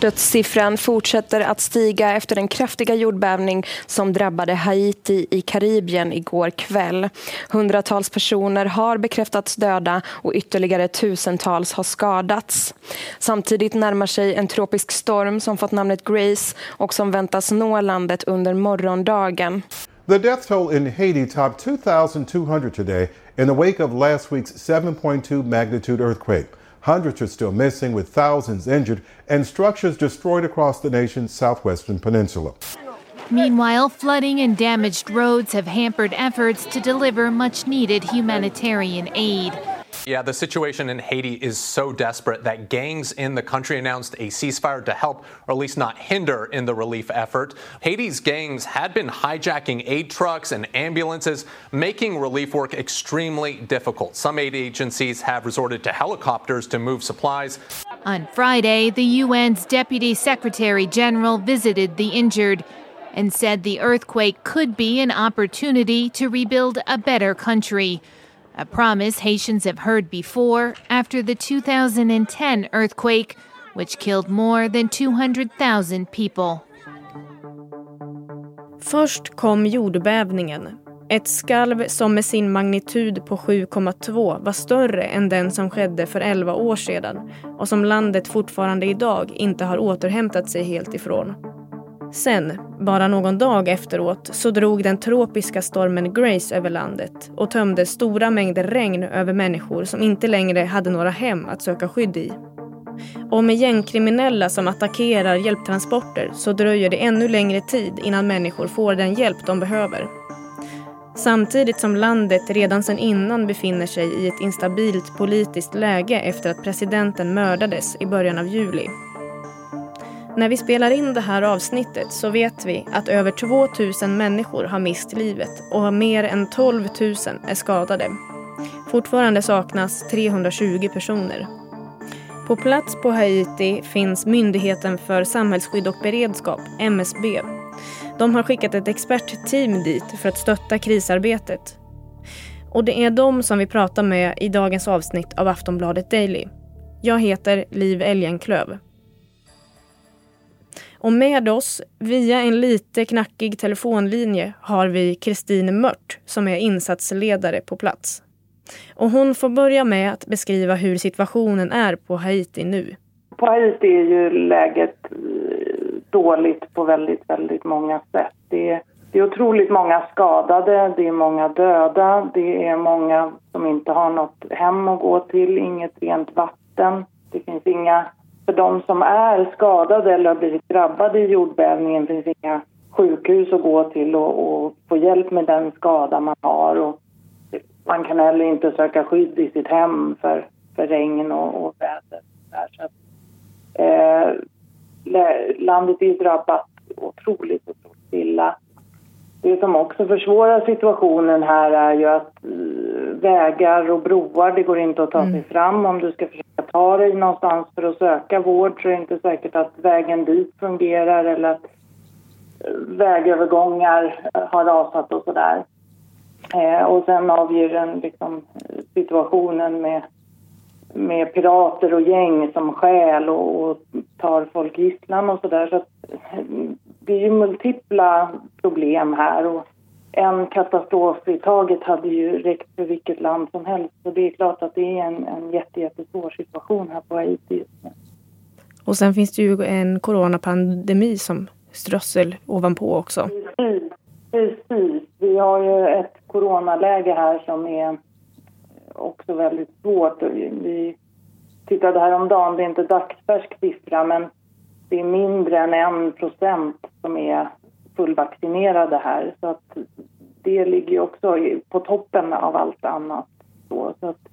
Dödssiffran fortsätter att stiga efter den kraftiga jordbävning som drabbade Haiti i Karibien igår kväll. Hundratals personer har bekräftats döda och ytterligare tusentals har skadats. Samtidigt närmar sig en tropisk storm som fått namnet Grace och som väntas nå landet under morgondagen. The death toll in Haiti topped 2,200 today in the wake of last week's 7.2 magnitude earthquake. Hundreds are still missing, with thousands injured and structures destroyed across the nation's southwestern peninsula. Meanwhile, flooding and damaged roads have hampered efforts to deliver much needed humanitarian aid. Yeah, the situation in Haiti is so desperate that gangs in the country announced a ceasefire to help, or at least not hinder, in the relief effort. Haiti's gangs had been hijacking aid trucks and ambulances, making relief work extremely difficult. Some aid agencies have resorted to helicopters to move supplies. On Friday, the UN's Deputy Secretary General visited the injured and said the earthquake could be an opportunity to rebuild a better country. A promise Haitians have heard before after the 2010 earthquake, which killed more than 200,000 people. Först kom jordbävningen. Ett skalv som med sin magnitud på 7,2 var större än den som skedde för 11 år sedan och som landet fortfarande idag inte har återhämtat sig helt ifrån. Sen, bara någon dag efteråt, så drog den tropiska stormen Grace över landet och tömde stora mängder regn över människor som inte längre hade några hem att söka skydd i. Och med gängkriminella som attackerar hjälptransporter så dröjer det ännu längre tid innan människor får den hjälp de behöver. Samtidigt som landet redan sedan innan befinner sig i ett instabilt politiskt läge efter att presidenten mördades i början av juli. När vi spelar in det här avsnittet så vet vi att över 2000 människor har mist livet och mer än 12 000 är skadade. Fortfarande saknas 320 personer. På plats på Haiti finns Myndigheten för samhällsskydd och beredskap, MSB. De har skickat ett expertteam dit för att stötta krisarbetet. Och det är de som vi pratar med i dagens avsnitt av Aftonbladet Daily. Jag heter Liv Elgenklöv. Och med oss, via en lite knackig telefonlinje, har vi Kristin Mört som är insatsledare på plats. Och hon får börja med att beskriva hur situationen är på Haiti nu. På Haiti är ju läget eh, dåligt på väldigt, väldigt många sätt. Det är, det är otroligt många skadade, det är många döda, det är många som inte har något hem att gå till, inget rent vatten. Det finns inga för de som är skadade eller har blivit drabbade i jordbävningen finns inga sjukhus att gå till och, och få hjälp med den skada man har. Och man kan heller inte söka skydd i sitt hem för, för regn och, och väder. Så att, eh, landet är drabbat otroligt, otroligt illa. Det som också försvårar situationen här är ju att eh, vägar och broar, det går inte att ta sig mm. fram om du ska försöka ta dig någonstans för att söka vård så är det inte säkert att vägen dit fungerar eller att eh, vägövergångar eh, har rasat och sådär. Eh, och sen avgör den liksom, situationen med, med pirater och gäng som skäl och, och tar folk gisslan och sådär. Så, så eh, det är ju multipla problem här och en katastrof i taget hade ju räckt för vilket land som helst. Så det är klart att det är en, en jätte, jättesvår situation här på Haiti just nu. Och sen finns det ju en coronapandemi som strössel ovanpå också. Precis, precis. Vi har ju ett coronaläge här som är också väldigt svårt. Vi tittade häromdagen, det är inte dagsfärsk siffra men det är mindre än en procent som är fullvaccinerade här. Så att det ligger ju också på toppen av allt annat. Så, så att,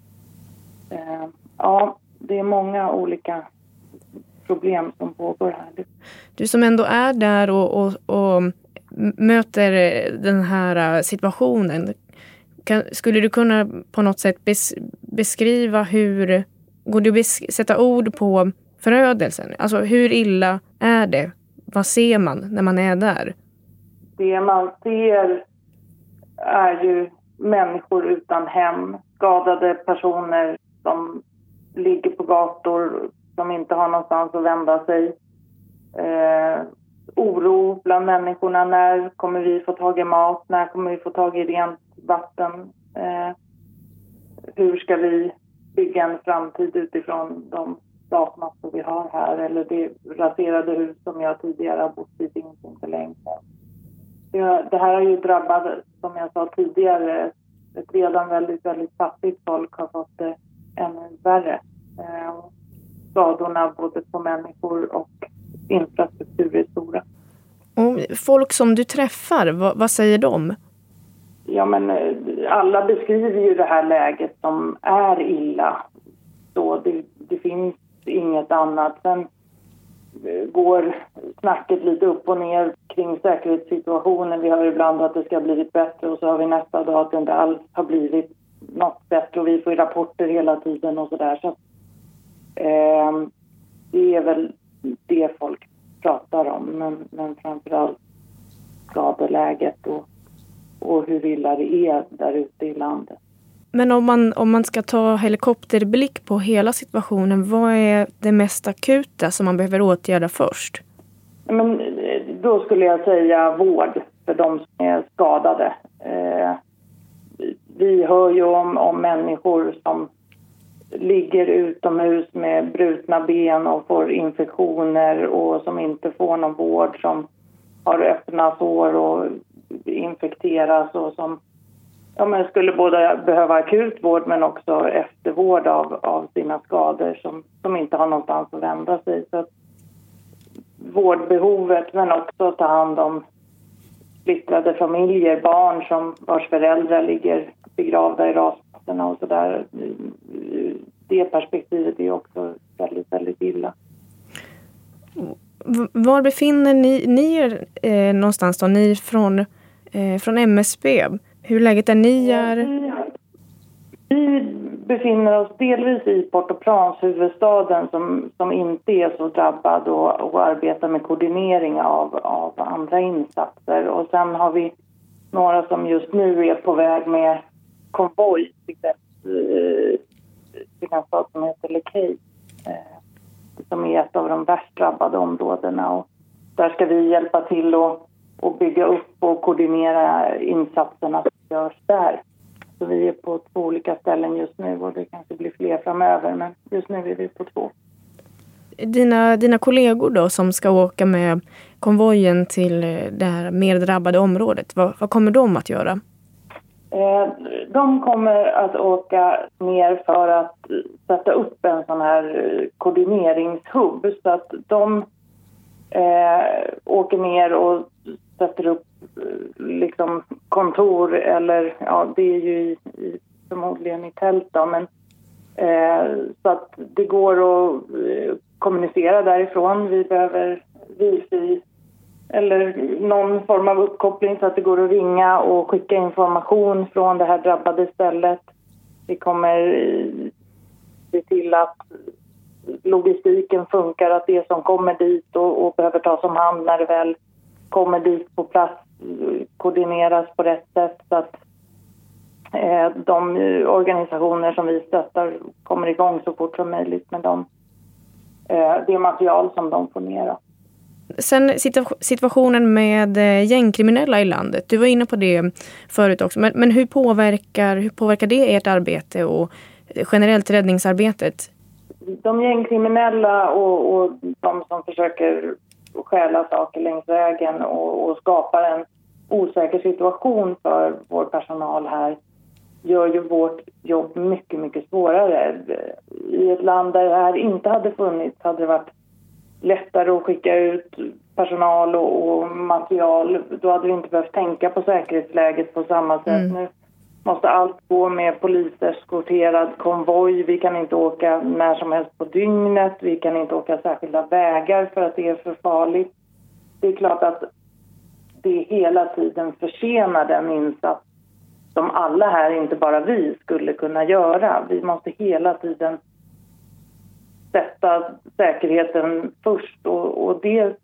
eh, ja, det är många olika problem som pågår här. Du som ändå är där och, och, och möter den här eh, situationen. Kan, skulle du kunna på något sätt bes, beskriva hur, går det att sätta ord på förödelsen? Alltså hur illa är det? Vad ser man när man är där? Det man ser är ju människor utan hem, skadade personer som ligger på gator, som inte har någonstans att vända sig. eh, oro bland människorna. När kommer vi få tag i mat? När kommer vi få tag i rent vatten? Eh, hur ska vi bygga en framtid utifrån de gasmassor vi har här eller det raserade hus som jag tidigare har bott i finns inte längre. Det här har ju drabbat, som jag sa tidigare, ett redan väldigt, väldigt fattigt folk har fått det ännu värre. Eh, skadorna både på människor och infrastruktur är stora. Och folk som du träffar, vad, vad säger de? Ja, men eh, alla beskriver ju det här läget som är illa. Så det, det finns inget annat. Sen Eh, går snacket lite upp och ner kring säkerhetssituationen. Vi hör ibland att det ska ha blivit bättre och så har vi nästa dag att det inte alls har blivit något bättre och vi får rapporter hela tiden och sådär. Så, eh, det är väl det folk pratar om, men, men framförallt skadeläget och, och hur illa det är där ute i landet. Men om man, om man ska ta helikopterblick på hela situationen, vad är det mest akuta som man behöver åtgärda först? Men, eh, då skulle jag säga vård för de som är skadade. Eh, vi hör ju om, om människor som ligger utomhus med brutna ben och får infektioner och som inte får någon vård, som har öppna sår och infekteras och som ja, men skulle både behöva akut vård men också eftervård av, av sina skador som, som inte har någonstans att vända sig. Så vårdbehovet men också ta hand om splittrade familjer, barn som vars föräldrar ligger begravda i rasplattorna och sådär. Det perspektivet är också väldigt, väldigt illa. Var befinner ni, ni er eh, någonstans då? Ni från, eh, från MSB? Hur läget är ni är? Vi befinner oss delvis i Port-au-Prince, huvudstaden som, som inte är så drabbad och, och arbetar med koordinering av, av andra insatser. Och sen har vi några som just nu är på väg med konvoj till, eh, till en stad som heter Lekej eh, som är ett av de värst drabbade områdena. Och där ska vi hjälpa till och, och bygga upp och koordinera insatserna görs där. Så vi är på två olika ställen just nu och det kanske blir fler framöver men just nu är vi på två. Dina, dina kollegor då som ska åka med konvojen till det här mer drabbade området, vad, vad kommer de att göra? Eh, de kommer att åka ner för att sätta upp en sån här koordineringshubb så att de eh, åker ner och sätter upp Eh, liksom kontor eller ja, det är ju i, i, förmodligen i tält då, men eh, så att det går att eh, kommunicera därifrån. Vi behöver wifi eller någon form av uppkoppling så att det går att ringa och skicka information från det här drabbade stället. Vi kommer eh, se till att logistiken funkar, att det som kommer dit och, och behöver tas om hand när det väl kommer dit på plats koordineras på rätt sätt så att eh, de organisationer som vi stöttar kommer igång så fort som möjligt med de, eh, det material som de får ner. Sen situationen med eh, gängkriminella i landet. Du var inne på det förut också. Men, men hur, påverkar, hur påverkar det ert arbete och generellt räddningsarbetet? De gängkriminella och, och de som försöker stjäla saker längs vägen och, och skapar en osäker situation för vår personal här gör ju vårt jobb mycket, mycket svårare. I ett land där det här inte hade funnits hade det varit lättare att skicka ut personal och, och material. Då hade vi inte behövt tänka på säkerhetsläget på samma sätt. Mm. Nu måste allt gå med poliseskorterad konvoj. Vi kan inte åka när som helst på dygnet. Vi kan inte åka särskilda vägar för att det är för farligt. Det är klart att det hela tiden försenar den insats som alla här, inte bara vi, skulle kunna göra. Vi måste hela tiden sätta säkerheten först och, och det,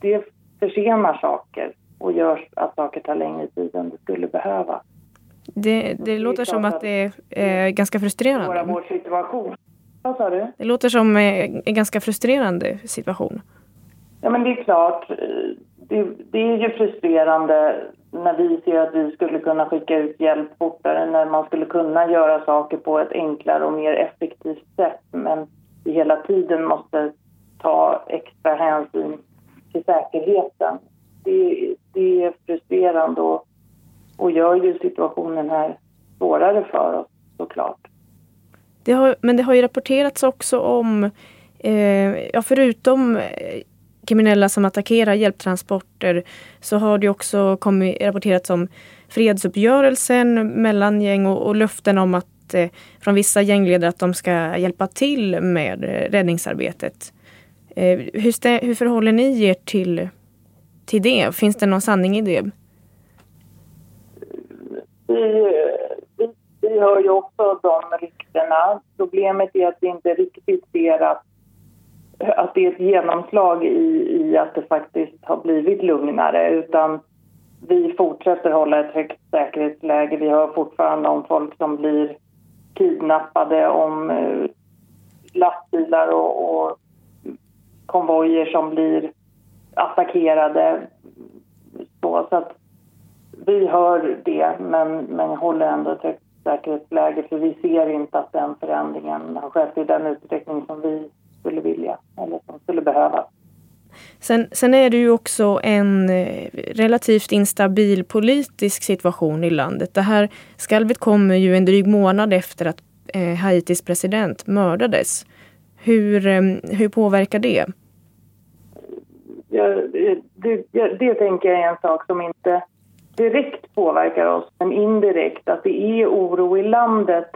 det försenar saker och gör att saker tar längre tid än det skulle behöva. Det, det, låter som att det är ganska frustrerande. Vår situation. Vad sa du? Det låter som en ganska frustrerande situation. Ja, men det är klart. Det, det, är ju frustrerande när vi ser att vi skulle kunna skicka ut hjälp fortare när man skulle kunna göra saker på ett enklare och mer effektivt sätt. Men vi hela tiden måste ta extra hänsyn till säkerheten. Det, det är frustrerande och, och gör ju situationen här svårare för oss såklart. Det har, men det har ju rapporterats också om, eh, ja förutom eh, kriminella som attackerar hjälptransporter så har det också kommit, rapporterats om fredsuppgörelsen mellan gäng och, och löften om att eh, från vissa gängledare att de ska hjälpa till med eh, räddningsarbetet. Eh, hur, stä, hur förhåller ni er till, till det? Finns det någon sanning i det? Vi, vi, vi hör ju också de ryktena. Problemet är att vi inte riktigt ser att att det är ett genomslag i, i att det faktiskt har blivit lugnare utan vi fortsätter hålla ett högt säkerhetsläge. Vi hör fortfarande om folk som blir kidnappade, om eh, lastbilar och, och konvojer som blir attackerade. Så, så att vi hör det, men, men håller ändå ett högt säkerhetsläge för vi ser inte att den förändringen har skett i den utsträckning som vi skulle vilja eller som skulle behövas. Sen, sen är det ju också en eh, relativt instabil politisk situation i landet. Det här skalvet kommer ju en dryg månad efter att eh, Haitis president mördades. Hur, eh, hur påverkar det? Ja, det, det, det tänker jag är en sak som inte direkt påverkar oss, men indirekt. Att det är oro i landet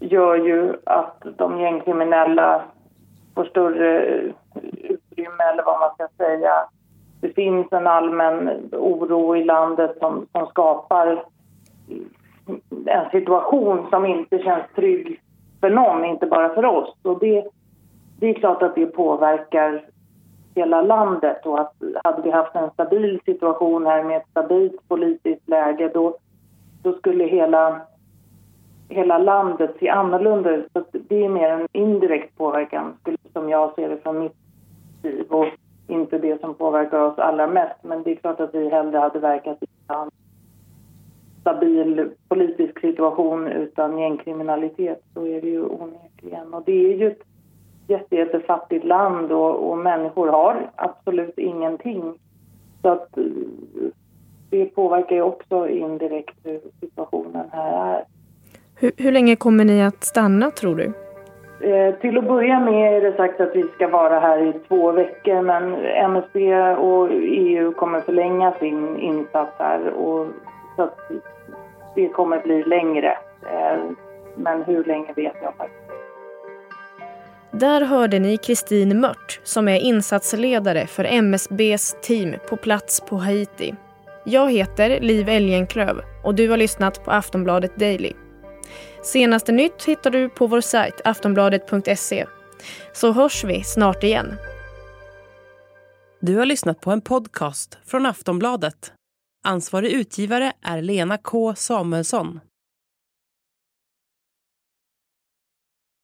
gör ju att de gängkriminella får större utrymme eller vad man ska säga. Det finns en allmän oro i landet som, som skapar en situation som inte känns trygg för någon, inte bara för oss. Och det, det är klart att det påverkar hela landet och att hade vi haft en stabil situation här med ett stabilt politiskt läge då, då skulle hela hela landet se annorlunda ut. Så det är mer en indirekt påverkan, som jag ser det från mitt liv och inte det som påverkar oss allra mest. Men det är klart att vi hellre hade verkat i en stabil politisk situation utan gängkriminalitet. Så är det ju onekligen. Och det är ju ett jätte, jättefattigt land och, och människor har absolut ingenting. Så att det påverkar ju också indirekt hur situationen här är. Hur, hur länge kommer ni att stanna tror du? Eh, till att börja med är det sagt att vi ska vara här i två veckor men MSB och EU kommer förlänga sin insats här och så att det kommer bli längre. Eh, men hur länge vet jag faktiskt där hörde ni Kristin Mört som är insatsledare för MSBs team på plats på Haiti. Jag heter Liv Elgenklöv och du har lyssnat på Aftonbladet Daily. Senaste nytt hittar du på vår sajt aftonbladet.se. Så hörs vi snart igen. Du har lyssnat på en podcast från Aftonbladet. Ansvarig utgivare är Lena K Samuelsson.